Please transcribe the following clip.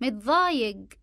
متضايق.